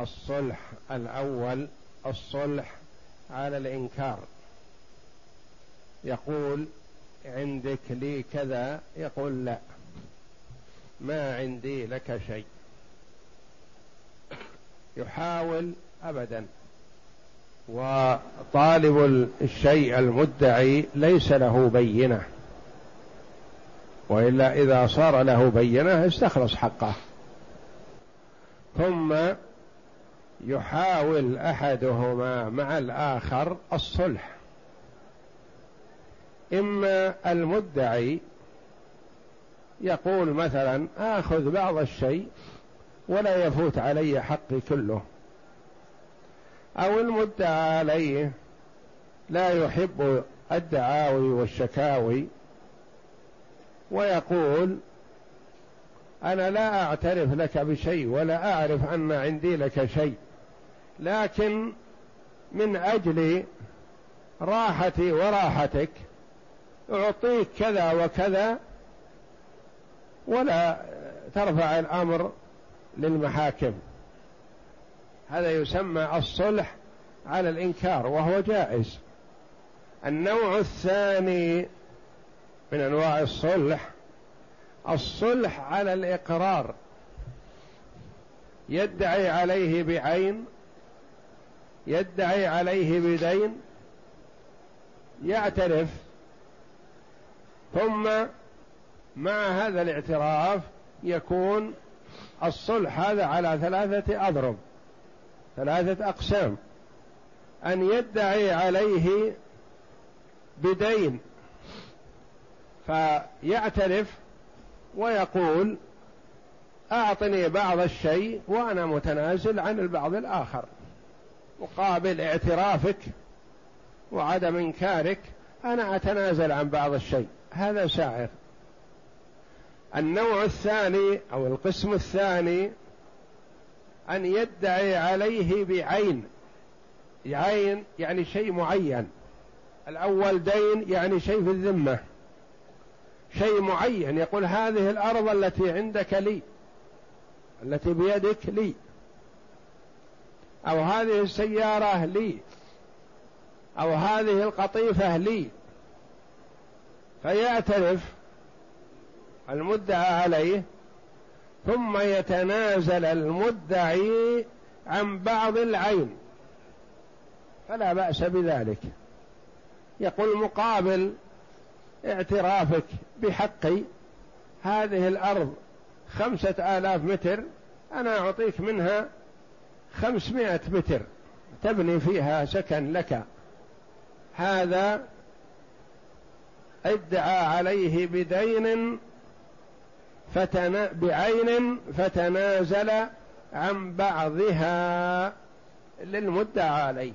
الصلح الأول الصلح على الإنكار. يقول عندك لي كذا يقول لا. ما عندي لك شيء. يحاول ابدا. وطالب الشيء المدعي ليس له بينة. وإلا إذا صار له بينة استخلص حقه. ثم يحاول أحدهما مع الآخر الصلح. إما المدعي يقول مثلا آخذ بعض الشيء ولا يفوت علي حقي كله. أو المدعى عليه لا يحب الدعاوي والشكاوي ويقول أنا لا أعترف لك بشيء ولا أعرف أن عندي لك شيء. لكن من أجل راحتي وراحتك أعطيك كذا وكذا ولا ترفع الأمر للمحاكم. هذا يسمى الصلح على الإنكار وهو جائز. النوع الثاني من أنواع الصلح الصلح على الإقرار. يدعي عليه بعين يدعي عليه بدين يعترف ثم مع هذا الاعتراف يكون الصلح هذا على ثلاثة أضرب ثلاثة أقسام. أن يدعي عليه بدين فيعترف ويقول أعطني بعض الشيء وأنا متنازل عن البعض الآخر. مقابل اعترافك وعدم إنكارك أنا أتنازل عن بعض الشيء. هذا سائر النوع الثاني أو القسم الثاني أن يدعي عليه بعين. عين يعني شيء معين. الأول دين يعني شيء في الذمة. شيء معين. يقول هذه الأرض التي عندك لي التي بيدك لي. أو هذه السيارة لي. أو هذه القطيفة لي. فيعترف المدعى عليه ثم يتنازل المدعي عن بعض العين. فلا بأس بذلك. يقول مقابل اعترافك بحقي هذه الأرض خمسة آلاف متر أنا أعطيك منها خمسمائة متر تبني فيها سكن لك. هذا ادعى عليه بدين فتنا بعين فتنازل عن بعضها للمدعى عليه.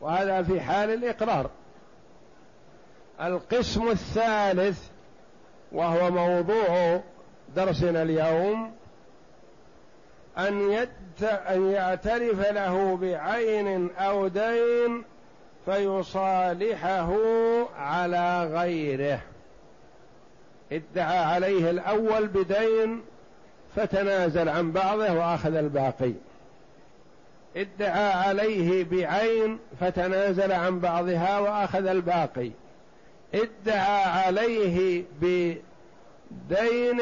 وهذا في حال الإقرار. القسم الثالث وهو موضوع درسنا اليوم أن, يعترف له بعين أو دين فيصالحه على غيره. ادعى عليه الأول بدين فتنازل عن بعضه وأخذ الباقي. ادعى عليه بعين فتنازل عن بعضها وأخذ الباقي. ادعى عليه بدين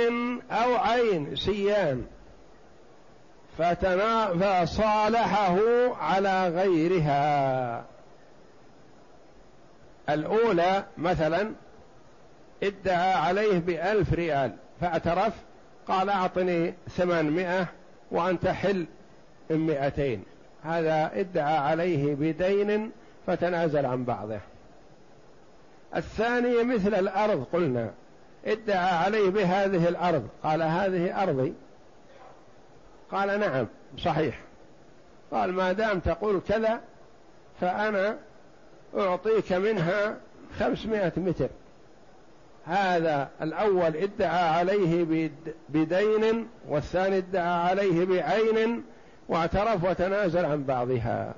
أو عين سيان. فصالحه على غيرها. الأولى مثلا ادعى عليه بألف ريال فاعترف قال أعطني ثمانمائة وأنت حل مئتين هذا ادعى عليه بدين فتنازل عن بعضه. الثاني مثل الأرض قلنا ادعى عليه بهذه الأرض قال هذه أرضي قال نعم صحيح. قال ما دام تقول كذا فأنا أعطيك منها خمسمائة متر. هذا الأول ادعى عليه بدين والثاني ادعى عليه بعين واعترف وتنازل عن بعضها.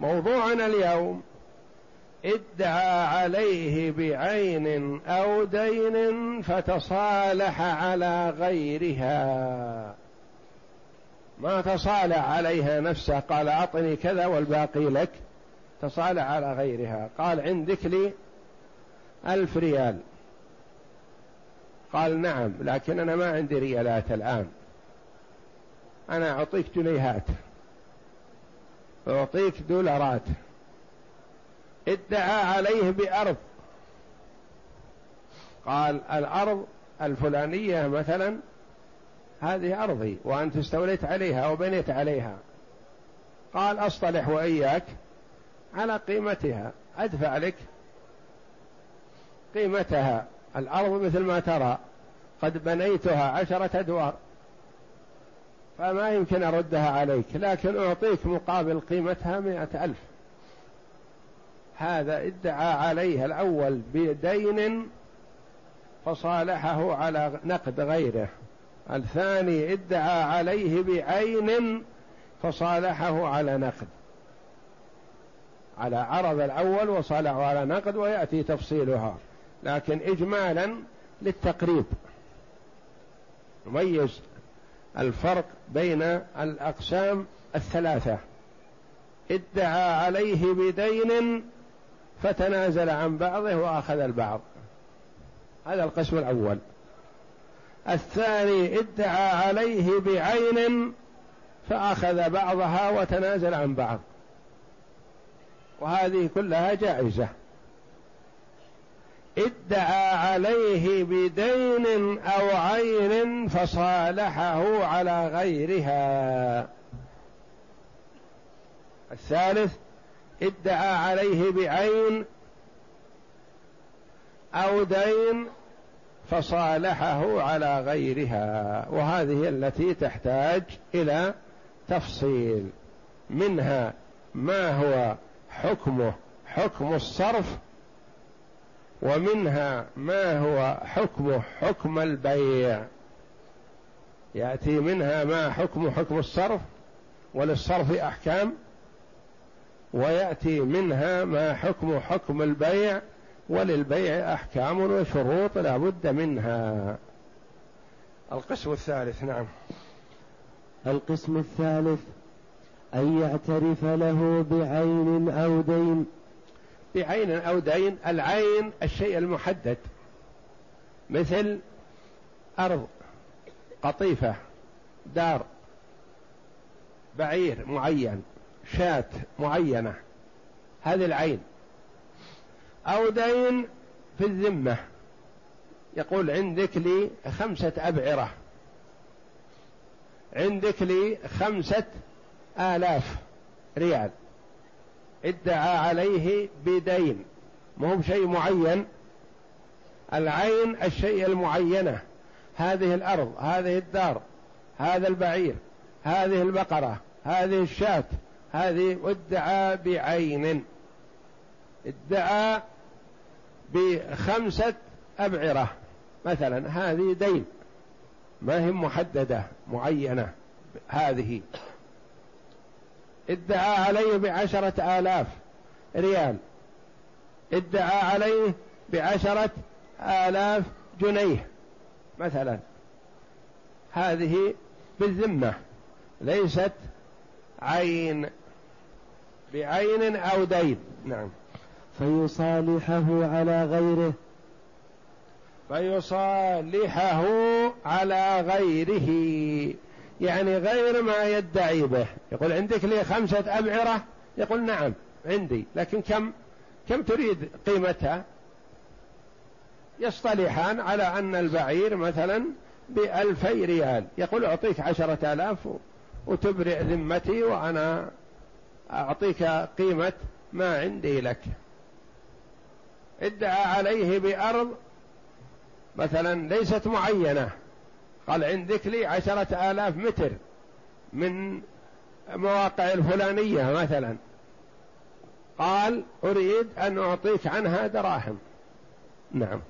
موضوعنا اليوم ادعى عليه بعين أو دين فتصالح على غيرها. ما تصالح عليها نفسه قال أعطني كذا والباقي لك. تصالح على غيرها قال عندك لي ألف ريال. قال نعم لكن أنا ما عندي ريالات الآن. أنا أعطيك جنيهات أعطيك دولارات. ادعى عليه بأرض. قال الأرض الفلانية مثلا هذه أرضي وأنت استوليت عليها وبنيت عليها. قال أصطلح وإياك على قيمتها. أدفع لك قيمتها. الأرض مثل ما ترى. قد بنيتها عشرة أدوار. فما يمكن أردها عليك لكن أعطيك مقابل قيمتها مئة ألف. هذا ادعى عليه الأول بدين فصالحه على نقد غيره. الثاني ادعى عليه بعين فصالحه على نقد. على عرض الأول وصالحه على نقد ويأتي تفصيلها. لكن إجمالا للتقريب. نميز الفرق بين الأقسام الثلاثة. ادعى عليه بدين فتنازل عن بعضه وأخذ البعض. هذا القسم الأول. الثاني ادعى عليه بعين فأخذ بعضها وتنازل عن بعض. وهذه كلها جائزة. ادعى عليه بدين أو عين فصالحه على غيرها. الثالث ادعى عليه بعين أو دين فصالحه على غيرها وهذه التي تحتاج إلى تفصيل منها ما هو حكمه حكم الصرف ومنها ما هو حكمه حكم البيع. يأتي منها ما حكم حكم الصرف وللصرف أحكام ويأتي منها ما حكم حكم البيع وللبيع أحكام وشروط لا بد منها. القسم الثالث نعم. القسم الثالث أن يعترف له بعين أو دين. بعين أو دين العين الشيء المحدد. مثل أرض قطيفة دار بعير معين شاة معينة هذه العين. أو دين في الذمة. يقول عندك لي خمسة أبعرة. عندك لي خمسة آلاف ريال. ادعى عليه بدين. مو بشيء معين. العين الشيء المعينة. هذه الأرض هذه الدار هذا البعير هذه البقرة هذه الشاة. هذه ادعى بعين. ادعى بخمسة أبعرة. مثلا هذه دين. ما هي محددة معينة. هذه. ادعى عليه بعشرة آلاف ريال. ادعى عليه بعشرة آلاف جنيه. مثلا. هذه بالذمة. ليست عين. بعين أو دين. نعم. فيصالحه على غيره. فيصالحه على غيره. يعني غير ما يدعي به. يقول عندك لي خمسة أبعرة؟ يقول نعم عندي. لكن كم؟ كم تريد قيمتها؟ يصطلحان على أن البعير مثلا بألفي ريال. يقول أعطيك عشرة آلاف وتبرئ ذمتي وأنا أعطيك قيمة ما عندي لك. ادعى عليه بأرض مثلا ليست معينة. قال عندك لي عشرة آلاف متر من مواقع الفلانية مثلا. قال أريد أن أعطيك عنها دراهم. نعم.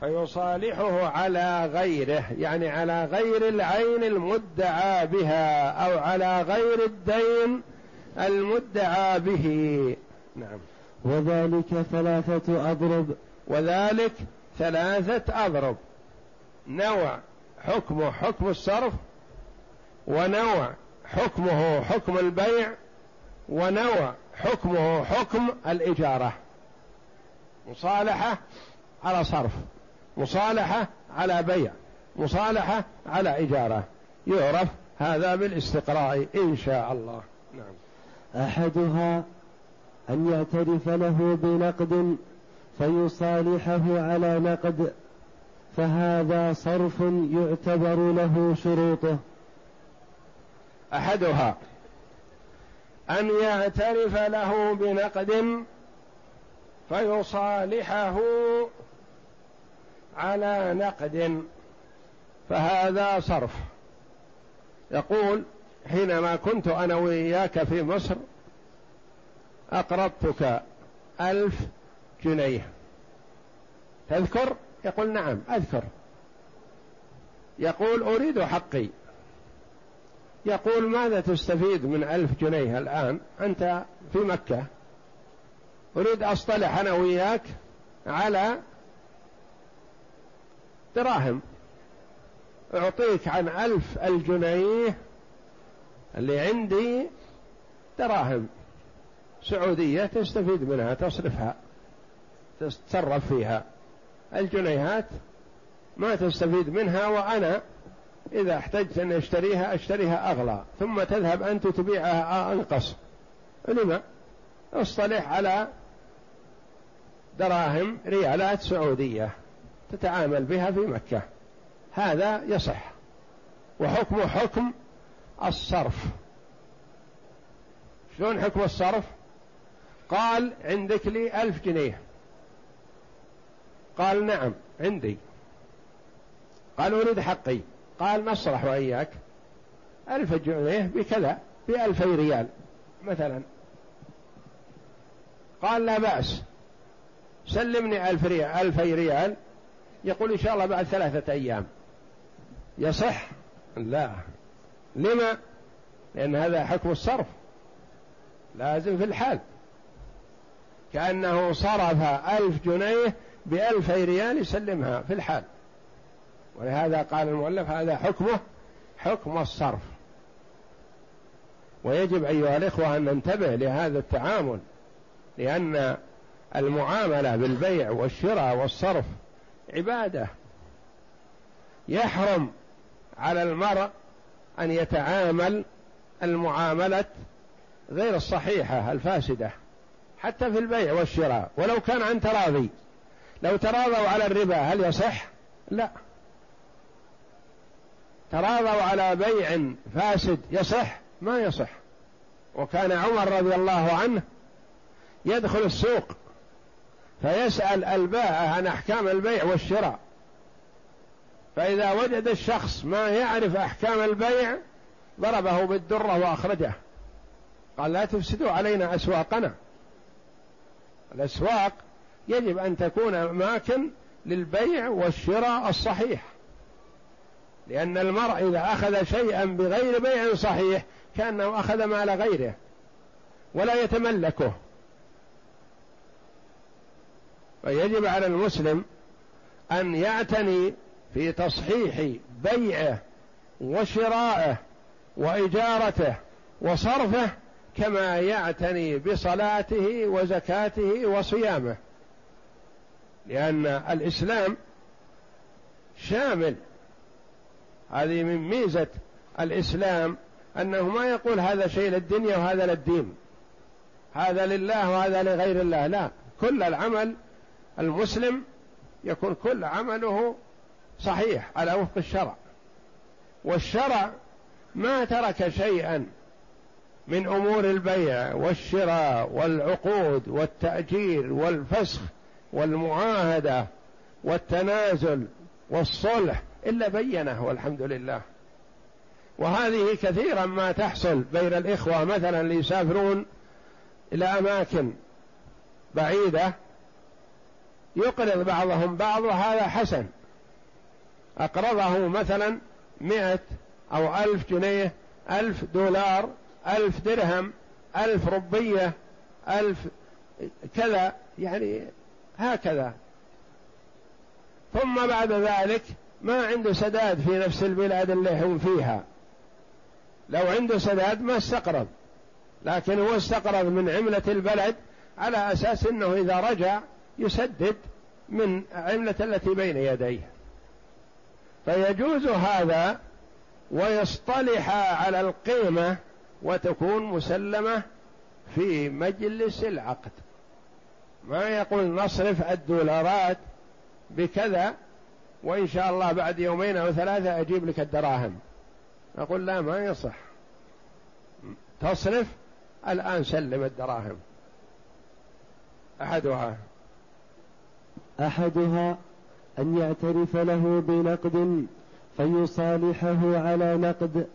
فيصالحه على غيره يعني على غير العين المدعى بها أو على غير الدين المدعى به. نعم. وذلك ثلاثة أضرب. وذلك ثلاثة أضرب. نوع حكمه حكم الصرف ونوع حكمه حكم البيع ونوع حكمه حكم الإجارة. مصالحة على صرف مصالحة على بيع مصالحة على إجارة. يعرف هذا بالاستقراء إن شاء الله. نعم. أحدها أن يعترف له بنقد فيصالحه على نقد فهذا صرف يعتبر له شروطه. أحدها أن يعترف له بنقد فيصالحه على نقد فهذا صرف. يقول حينما كنت أنا وإياك في مصر أقرضتك ألف جنيه. تذكر؟ يقول نعم أذكر. يقول أريد حقي. يقول ماذا تستفيد من ألف جنيه الآن؟ أنت في مكة. أريد أصطلح أنا وياك على دراهم. أعطيك عن ألف الجنيه اللي عندي دراهم. سعودية تستفيد منها تصرفها تتصرف فيها. الجنيهات ما تستفيد منها وأنا إذا احتجت أن أشتريها أشتريها أغلى. ثم تذهب أنت تبيعها أنقص. لما؟ اصطلح على دراهم ريالات سعودية تتعامل بها في مكة. هذا يصح. وحكمه حكم الصرف. شلون حكم الصرف؟ قال عندك لي ألف جنيه. قال نعم عندي. قال أريد حقي. قال نصلح وإياك ألف جنيه بكذا بألفي ريال مثلا. قال لا بأس. سلمني ألف ريال ألفي ريال. يقول إن شاء الله بعد ثلاثة أيام. يصح؟ لا. لما؟ لأن هذا حكم الصرف. لازم في الحال. كأنه صرف ألف جنيه بألفي ريال يسلمها في الحال. ولهذا قال المؤلف هذا حكمه حكم الصرف. ويجب أيها الإخوة أن ننتبه لهذا التعامل لأن المعاملة بالبيع والشراء والصرف عبادة. يحرم على المرء أن يتعامل المعاملة غير الصحيحة الفاسدة. حتى في البيع والشراء ولو كان عن تراضي. لو تراضوا على الربا هل يصح؟ لا. تراضوا على بيع فاسد يصح؟ ما يصح. وكان عمر رضي الله عنه يدخل السوق فيسأل البائع عن أحكام البيع والشراء. فإذا وجد الشخص ما يعرف أحكام البيع ضربه بالدرة وأخرجه. قال لا تفسدوا علينا أسواقنا. الأسواق يجب أن تكون أماكن للبيع والشراء الصحيح. لأن المرء إذا أخذ شيئا بغير بيع صحيح كأنه أخذ مال غيره ولا يتملكه. فيجب على المسلم أن يعتني في تصحيح بيعه وشرائه وإجارته وصرفه كما يعتني بصلاته وزكاته وصيامه. لأن الإسلام شامل. هذه من ميزة الإسلام أنه ما يقول هذا شيء للدنيا وهذا للدين. هذا لله وهذا لغير الله. لا كل العمل المسلم يكون كل عمله صحيح على وفق الشرع. والشرع ما ترك شيئا من أمور البيع والشراء والعقود والتأجير والفسخ والمعاهدة والتنازل والصلح إلا بينه والحمد لله. وهذه كثيرا ما تحصل بين الإخوة مثلا اللي يسافرون إلى أماكن بعيدة يقرض بعضهم بعض وهذا حسن. أقرضه مثلا مئة أو ألف جنيه ألف دولار ألف درهم ألف ربية ألف كذا يعني هكذا. ثم بعد ذلك ما عنده سداد في نفس البلاد اللي هم فيها. لو عنده سداد ما استقرض لكن هو استقرض من عملة البلد على أساس أنه إذا رجع يسدد من عملة التي بين يديه. فيجوز هذا ويصطلح على القيمة وتكون مسلمة في مجلس العقد. ما يقول نصرف الدولارات بكذا وإن شاء الله بعد يومين أو ثلاثة أجيب لك الدراهم. أقول لا ما يصح. تصرف الآن سلم الدراهم. أحدها. أحدها أن يعترف له بنقد فيصالحه على نقد.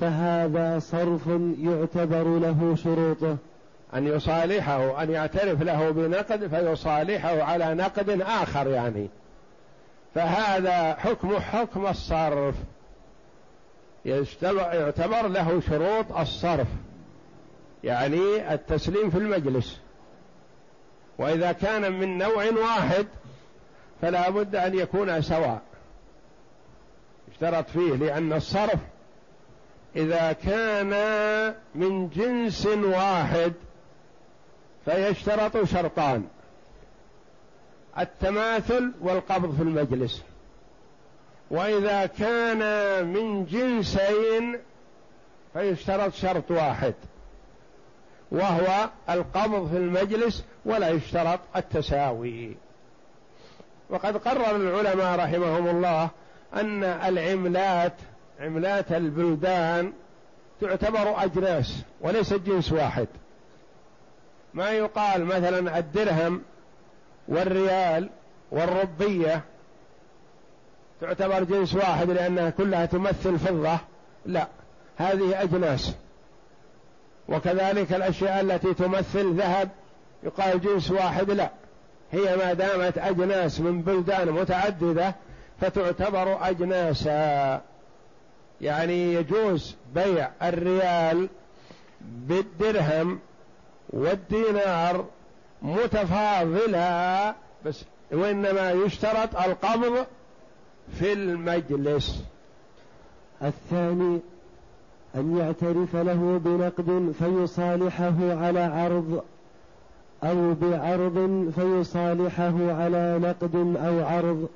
فهذا صرف يعتبر له شروطه. أن يصالحه أن يعترف له بنقد فيصالحه على نقد آخر يعني. فهذا حكم حكم الصرف. يعتبر له شروط الصرف. يعني التسليم في المجلس. وإذا كان من نوع واحد فلا بد أن يكون سواء. اشترط فيه لأن الصرف إذا كان من جنس واحد فيشترط شرطان. التماثل والقبض في المجلس. وإذا كان من جنسين فيشترط شرط واحد. وهو القبض في المجلس ولا يشترط التساوي. وقد قرر العلماء رحمهم الله أن العملات عملات البلدان تعتبر أجناس وليست جنس واحد. ما يقال مثلا الدرهم والريال والربية تعتبر جنس واحد لأنها كلها تمثل فضة. لا هذه أجناس. وكذلك الأشياء التي تمثل ذهب يقال جنس واحد. لا هي ما دامت أجناس من بلدان متعددة فتعتبر اجناسا. يعني يجوز بيع الريال بالدرهم والدينار متفاضلا بس وإنما يشترط القبض في المجلس. الثاني أن يعترف له بنقد فيصالحه على عرض أو بعرض فيصالحه على نقد أو عرض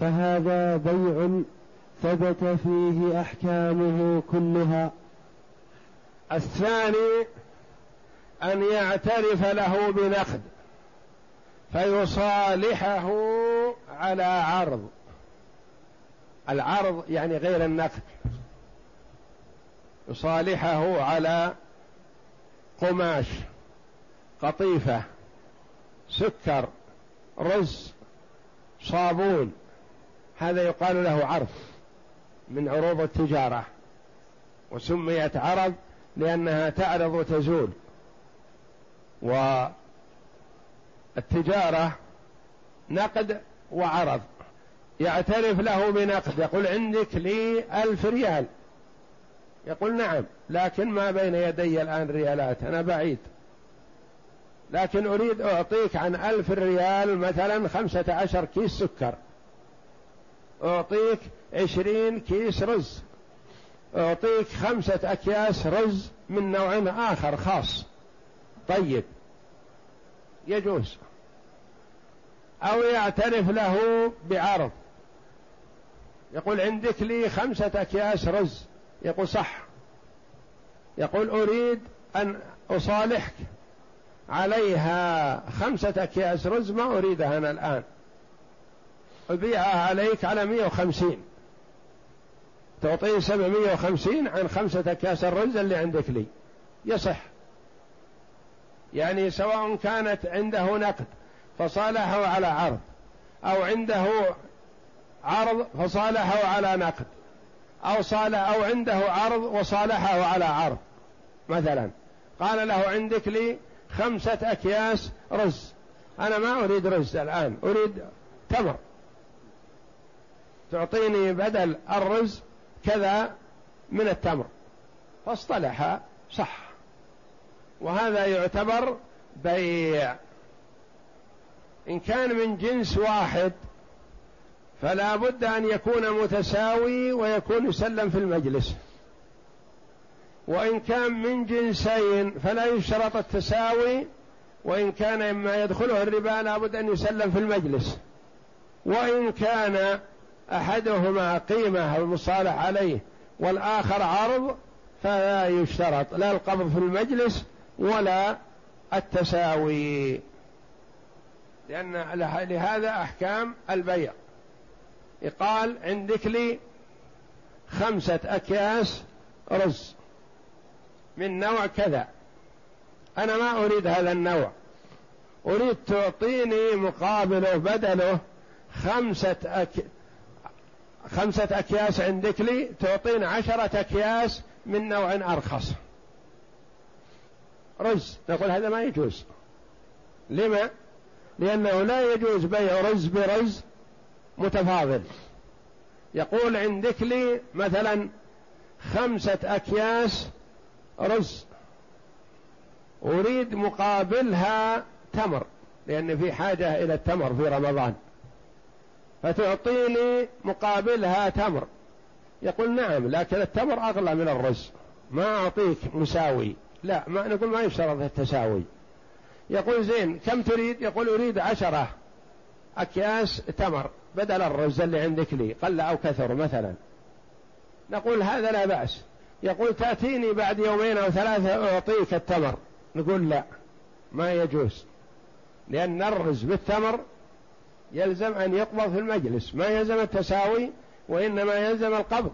فهذا بيع ثبت فيه أحكامه كلها. الثاني أن يعترف له بنقد فيصالحه على عرض. العرض يعني غير النقد. يصالحه على قماش قطيفة سكر رز صابون. هذا يقال له عرض. من عروض التجارة وسميت عرض لأنها تعرض وتزول. والتجارة نقد وعرض يعترف له بنقد يقول عندك لي ألف ريال. يقول نعم لكن ما بين يدي الآن ريالات أنا بعيد. لكن أريد أعطيك عن ألف ريال مثلا خمسة عشر كيس سكر. أعطيك عشرين كيس رز. أعطيك خمسة أكياس رز من نوع آخر خاص. طيب. يجوز. أو يعترف له بعرض. يقول عندك لي خمسة أكياس رز. يقول صح. يقول أريد أن أصالحك. عليها خمسة أكياس رز ما أريدها أنا الآن. أبيعها عليك على مية وخمسين. سبعمية وخمسين عن خمسة أكياس الرز اللي عندك لي. يصح. يعني سواء كانت عنده نقد فصالحه على عرض أو عنده عرض فصالحه على نقد أو صالح أو عنده عرض وصالحه على عرض. مثلا قال له عندك لي خمسة أكياس رز. أنا ما أريد رز الآن أريد تمر. تعطيني بدل الرز كذا من التمر فاصطلح صح. وهذا يعتبر بيع. إن كان من جنس واحد فلا بد أن يكون متساوي ويكون يسلم في المجلس. وإن كان من جنسين فلا يشترط التساوي. وإن كان مما يدخله الربا لابد أن يسلم في المجلس. وإن كان أحدهما قيمة المصالح عليه والآخر عرض فلا يشترط لا القبض في المجلس ولا التساوي. لأن لهذا أحكام البيع. يقال عندك لي خمسة أكياس رز من نوع كذا. أنا ما أريد هذا النوع. أريد تعطيني مقابله بدله خمسة أك... خمسة أكياس عندك لي تعطيني عشرة أكياس من نوع أرخص. رز نقول هذا ما يجوز. لما؟ لأنه لا يجوز بيع رز برز متفاضل. يقول عندك لي مثلا خمسة أكياس رز. أريد مقابلها تمر لأن في حاجة إلى التمر في رمضان. فتعطيني مقابلها تمر. يقول نعم لكن التمر أغلى من الرز. ما أعطيك مساوي. لا ما نقول ما يشترط التساوي. يقول زين كم تريد؟ يقول أريد عشرة. أكياس تمر. بدل الرز اللي عندك لي قل أو كثر مثلا. نقول هذا لا بأس. يقول تأتيني بعد يومين أو ثلاثة أعطيك التمر. نقول لا ما يجوز. لأن الرز بالتمر يلزم أن يقبض في المجلس ما يلزم التساوي وإنما يلزم القبض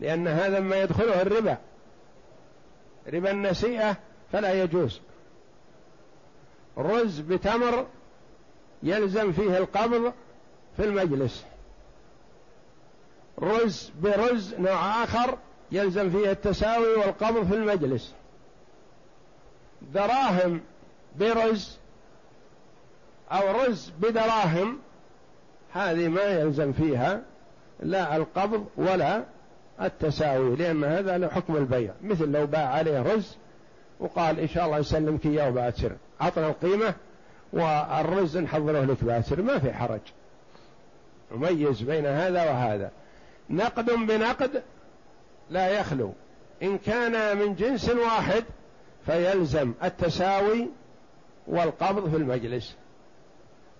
لأن هذا ما يدخله الربا. ربا النسيئة فلا يجوز. رز بتمر يلزم فيه القبض في المجلس. رز برز نوع آخر يلزم فيه التساوي والقبض في المجلس. دراهم برز أو رز بدراهم هذه ما يلزم فيها لا القبض ولا التساوي لأن هذا له حكم البيع. مثل لو باع عليه رز وقال إن شاء الله يسلمك إياه باكر عطنا القيمة والرز نحضره لك باكر ما في حرج. نميز بين هذا وهذا. نقد بنقد لا يخلو. إن كان من جنس واحد فيلزم التساوي والقبض في المجلس.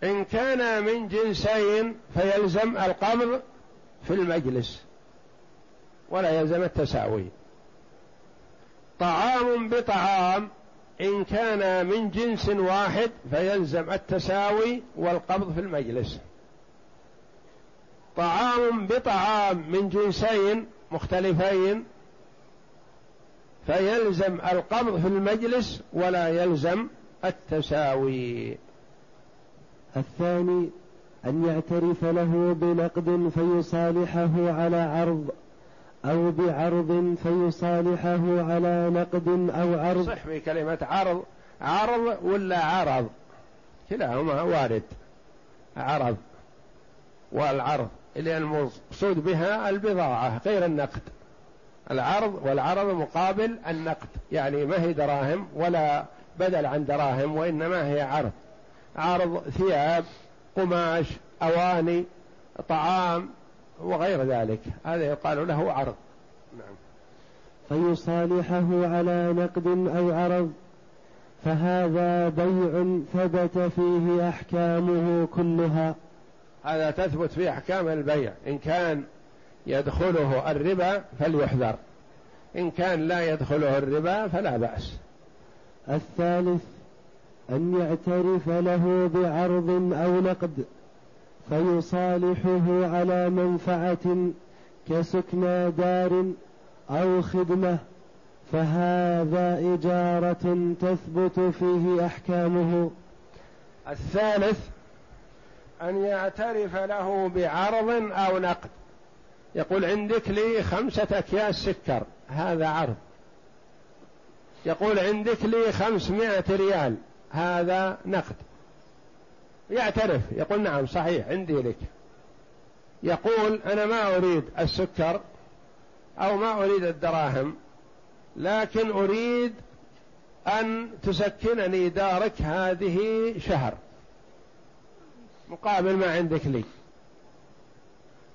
إن كان من جنسين فيلزم القبض في المجلس ولا يلزم التساوي. طعام بطعام إن كان من جنس واحد فيلزم التساوي والقبض في المجلس. طعام بطعام من جنسين مختلفين فيلزم القبض في المجلس ولا يلزم التساوي. الثاني أن يعترف له بنقد فيصالحه على عرض أو بعرض فيصالحه على نقد أو عرض. صح في كلمة عرض عرض ولا عرض؟ كلاهما وارد. عرض والعرض اللي المقصود بها البضاعة غير النقد. العرض والعرض مقابل النقد يعني ما هي دراهم ولا بدل عن دراهم وإنما هي عرض. عرض ثياب قماش أواني طعام وغير ذلك. هذا يقال له عرض. نعم. فيصالحه على نقد أو عرض فهذا بيع ثبت فيه أحكامه كلها. هذا تثبت في أحكام البيع. إن كان يدخله الربا فليحذر. إن كان لا يدخله الربا فلا بأس. الثالث أن يعترف له بعرض أو نقد فيصالحه على منفعة كسكنى دار أو خدمة فهذا إجارة تثبت فيه أحكامه. الثالث أن يعترف له بعرض أو نقد. يقول عندك لي خمسة أكياس سكر هذا عرض. يقول عندك لي خمسمائة ريال. هذا نقد. يعترف يقول نعم صحيح عندي لك. يقول أنا ما أريد السكر أو ما أريد الدراهم لكن أريد أن تسكنني دارك هذه شهر. مقابل ما عندك لي.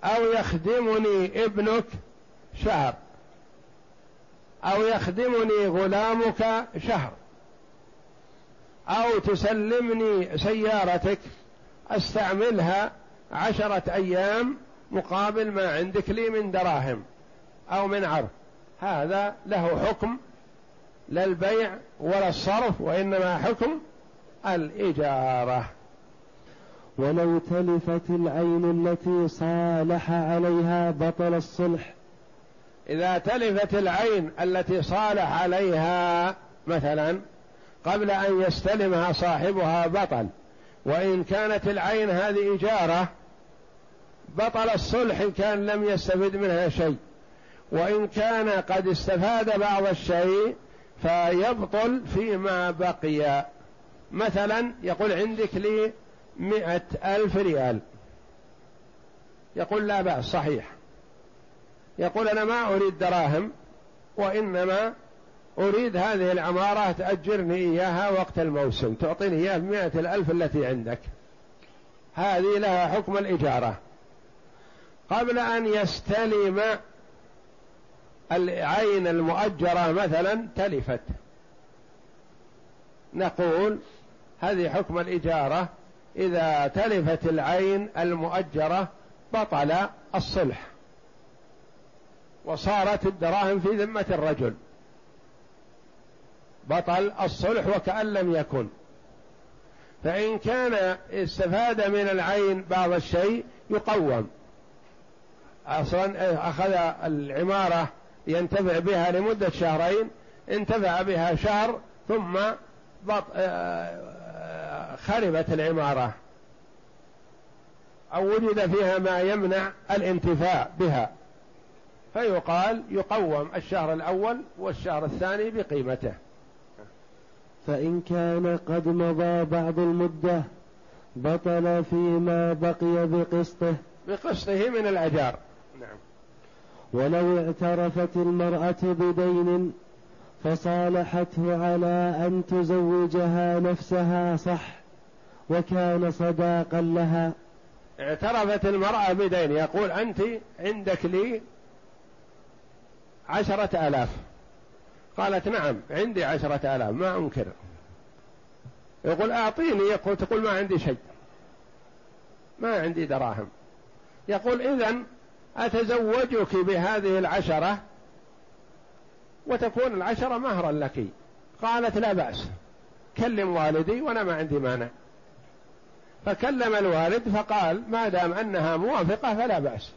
أو يخدمني ابنك شهر. أو يخدمني غلامك شهر. أو تسلمني سيارتك أستعملها عشرة أيام مقابل ما عندك لي من دراهم أو من عرض. هذا له حكم لا البيع ولا الصرف وإنما حكم الإجارة. ولو تلفت العين التي صالح عليها بطل الصلح. إذا تلفت العين التي صالح عليها مثلا قبل أن يستلمها صاحبها بطل. وإن كانت العين هذه إجارة بطل الصلح إن كان لم يستفد منها شيء. وإن كان قد استفاد بعض الشيء فيبطل فيما بقي. مثلا يقول عندك لي مئة ألف ريال. يقول لا بأس صحيح. يقول أنا ما أريد دراهم وإنما أريد هذه العمارة تأجرني إياها وقت الموسم. تعطيني إياها بمئة الألف التي عندك. هذه لها حكم الإجارة. قبل أن يستلم العين المؤجرة مثلا تلفت. نقول هذه حكم الإجارة. إذا تلفت العين المؤجرة بطل الصلح. وصارت الدراهم في ذمة الرجل. بطل الصلح وكأن لم يكن. فإن كان استفاد من العين بعض الشيء يقوم. أصلا أخذ العمارة ينتفع بها لمدة شهرين انتفع بها شهر ثم بط... آه، خربت العمارة. أو وجد فيها ما يمنع الانتفاع بها. فيقال يقوم الشهر الأول والشهر الثاني بقيمته. فإن كان قد مضى بعض المدة بطل فيما بقي بقسطه. بقسطه من الأجار. نعم. ولو اعترفت المرأة بدين فصالحته على أن تزوجها نفسها صح وكان صداقا لها. اعترفت المرأة بدين يقول أنت عندك لي عشرة آلاف. قالت نعم عندي عشرة آلاف ما أنكر. يقول أعطيني يقول تقول ما عندي شيء. ما عندي دراهم. يقول إذن أتزوجك بهذه العشرة وتكون العشرة مهرا لك. قالت لا بأس. كلم والدي وأنا ما عندي مانع. فكلم الوالد فقال ما دام أنها موافقة فلا بأس.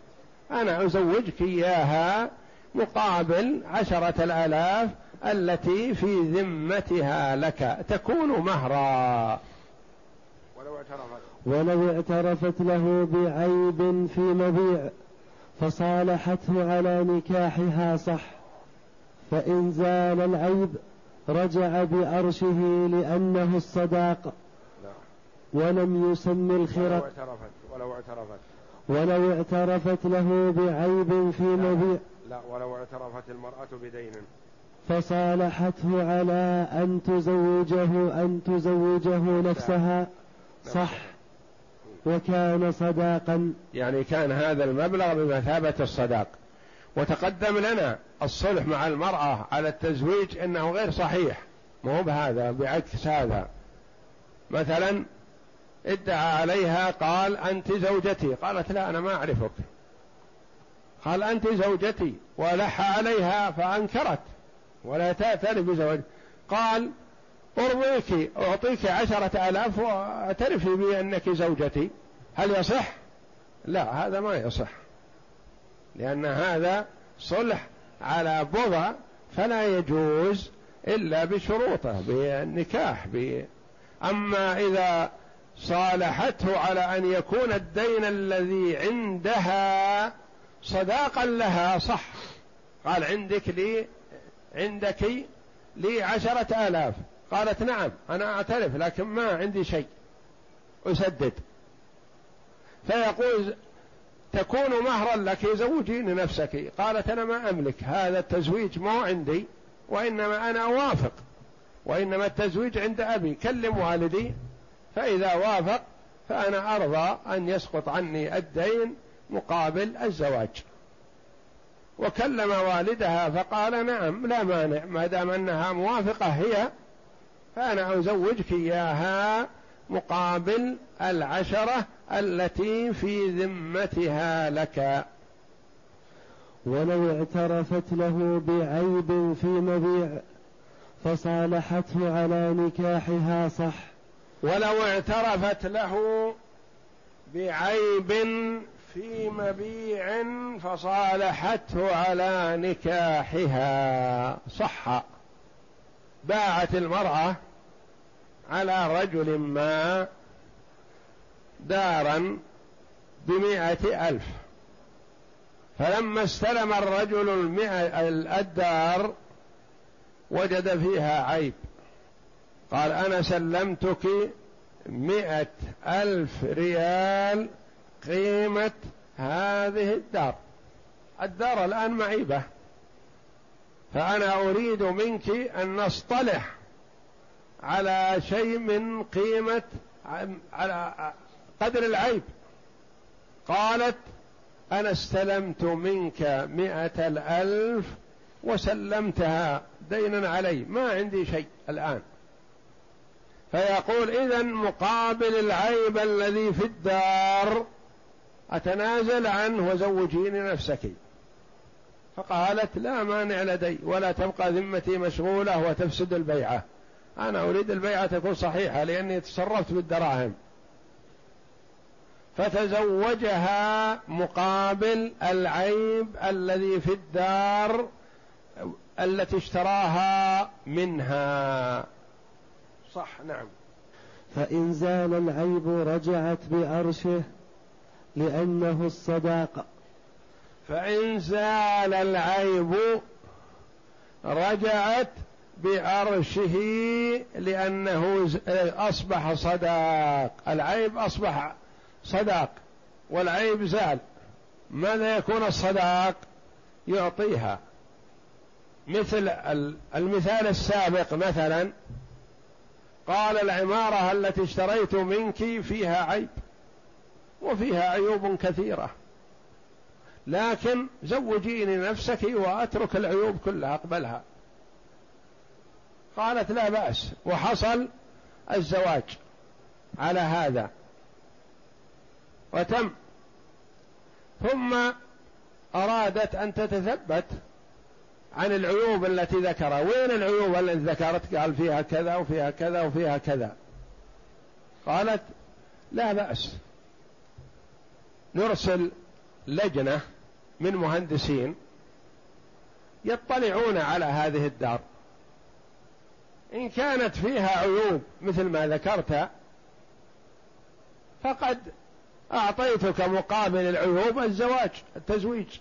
أنا أزوجك إياها مقابل عشرة الآلاف التي في ذمتها لك تكون مهرا. ولو اعترفت. ولو اعترفت له بعيب في مبيع فصالحته على نكاحها صح. فإن زال العيب رجع بأرشه لأنه الصداق. ولم يسم الخرق. ولو اعترفت ولو اعترفت. ولو اعترفت له بعيب في مبيع لا ولو اعترفت المرأة بدين. فصالحته على أن تزوجه أن تزوجه نفسها. صح. وكان صداقا. يعني كان هذا المبلغ بمثابة الصداق. وتقدم لنا الصلح مع المرأة على التزويج إنه غير صحيح. مو بهذا بعكس هذا. مثلا ادعى عليها قال أنت زوجتي. قالت لا أنا ما أعرفك. قال أنت زوجتي ولح عليها فأنكرت. ولا تأتي بزواج قال أرضيك أعطيك عشرة آلاف واعترفي بأنك زوجتي هل يصح؟ لا هذا ما يصح لأن هذا صلح على بضع فلا يجوز إلا بشروطه بالنكاح. أما إذا صالحته على أن يكون الدين الذي عندها صداقا لها صح قال عندك لي عندك لي عشرة آلاف. قالت نعم أنا أعترف لكن ما عندي شيء. أسدد. فيقول تكون مهرا لك زوجيني نفسك قالت أنا ما أملك هذا التزويج مو عندي وإنما أنا أوافق. وإنما التزويج عند أبي كلم والدي. فإذا وافق فأنا أرضى أن يسقط عني الدين مقابل الزواج. وكلم والدها فقال نعم لا مانع ما دام أنها موافقة هي فأنا أزوجك إياها مقابل العشرة التي في ذمتها لك. ولو اعترفت له بعيب في مبيع فصالحته على نكاحها صح. ولو اعترفت له بعيب في مبيع فصالحته على نكاحها. صح. باعت المرأة على رجل ما دارا بمائة ألف. فلما استلم الرجل الدار وجد فيها عيب. قال أنا سلمتك مئة ألف ريال قيمة هذه الدار. الدار الآن معيبة. فأنا أريد منك أن نصطلح على شيء من قيمة على قدر العيب. قالت أنا استلمت منك مئة الألف وسلمتها دينا علي. ما عندي شيء الآن. فيقول إذا مقابل العيب الذي في الدار أتنازل عنه وزوجيني نفسك. فقالت لا مانع لدي ولا تبقى ذمتي مشغولة وتفسد البيعة. أنا أريد البيعة تكون صحيحة لأني تصرفت بالدراهم. فتزوجها مقابل العيب الذي في الدار التي اشتراها منها. صح نعم. فإن زال العيب رجعت بأرشه لأنه الصداقة فإن زال العيب رجعت بعرشه لأنه أصبح صداق. العيب أصبح صداق والعيب زال. ماذا يكون الصداق؟ يعطيها. مثل المثال السابق مثلا قال العمارة التي اشتريت منك فيها عيب. وفيها عيوب كثيرة. لكن زوجيني نفسك وأترك العيوب كلها أقبلها. قالت لا بأس وحصل الزواج على هذا. وتم. ثم أرادت أن تتثبت عن العيوب التي ذكرها. وين العيوب التي ذكرت؟ قال فيها كذا وفيها كذا وفيها كذا. قالت لا بأس. نرسل لجنة من مهندسين يطلعون على هذه الدار. إن كانت فيها عيوب مثل ما ذكرت فقد أعطيتك مقابل العيوب الزواج التزويج.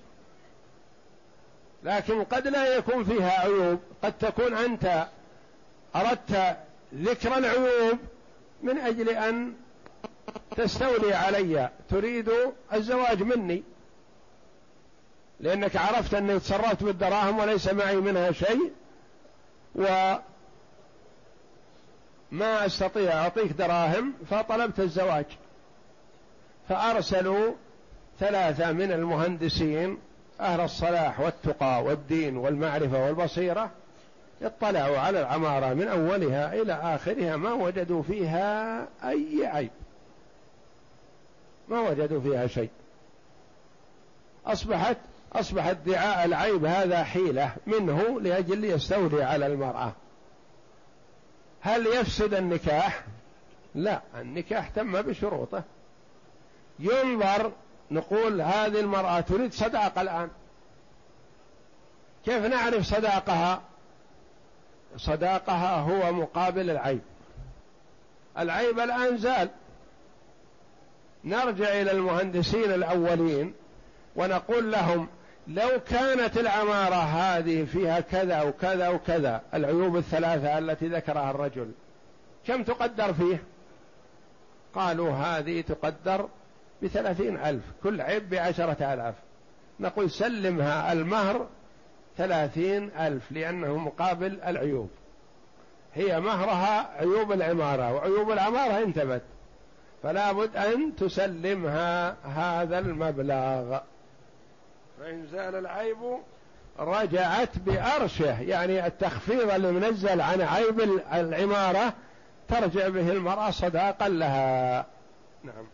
لكن قد لا يكون فيها عيوب قد تكون أنت أردت ذكر العيوب من أجل أن تستولي علي تريد الزواج مني. لأنك عرفت أني تصرفت بالدراهم وليس معي منها شيء. وما أستطيع أعطيك دراهم فطلبت الزواج. فأرسلوا ثلاثة من المهندسين أهل الصلاح والتقى والدين والمعرفة والبصيرة اطلعوا على العمارة من أولها إلى آخرها ما وجدوا فيها أي عيب. ما وجدوا فيها شيء. أصبحت أصبح ادعاء العيب هذا حيلة منه لأجل يستولي على المرأة. هل يفسد النكاح؟ لا النكاح تم بشروطه. ينظر نقول هذه المرأة تريد صداقة الآن. كيف نعرف صداقها؟ صداقها هو مقابل العيب. العيب الآن زال. نرجع إلى المهندسين الأولين ونقول لهم لو كانت العمارة هذه فيها كذا وكذا وكذا العيوب الثلاثة التي ذكرها الرجل كم تقدر فيه؟ قالوا هذه تقدر بثلاثين ألف كل عيب بعشرة آلاف. نقول سلمها المهر ثلاثين ألف لأنه مقابل العيوب. هي مهرها عيوب العمارة وعيوب العمارة انتبت فلا بد أن تسلمها هذا المبلغ. فإن زال العيب رجعت بأرشه يعني التخفيض المنزل عن عيب العمارة ترجع به المرأة صداقا لها. نعم.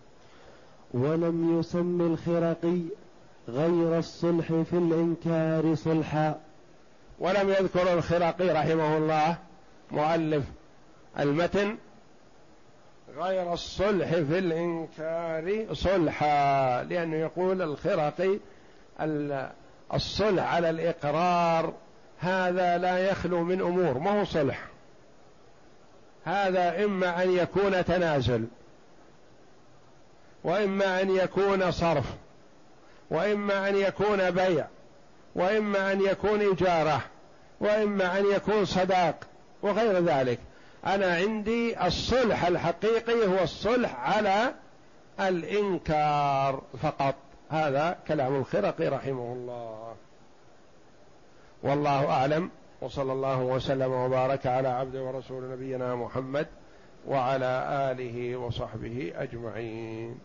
ولم يسم الخرقي غير الصلح في الإنكار صلحا. ولم يذكر الخرقي رحمه الله مؤلف المتن غير الصلح في الإنكار صلحا لأنه يقول الخرقي الصلح على الإقرار هذا لا يخلو من أمور ما هو صلح. هذا إما أن يكون تنازل وإما أن يكون صرف وإما أن يكون بيع وإما أن يكون إجارة وإما أن يكون صداق وغير ذلك. أنا عندي الصلح الحقيقي هو الصلح على الإنكار فقط. هذا كلام الخرقي رحمه الله. والله أعلم. وصلى الله وسلم وبارك على عبد ورسول نبينا محمد وعلى آله وصحبه أجمعين.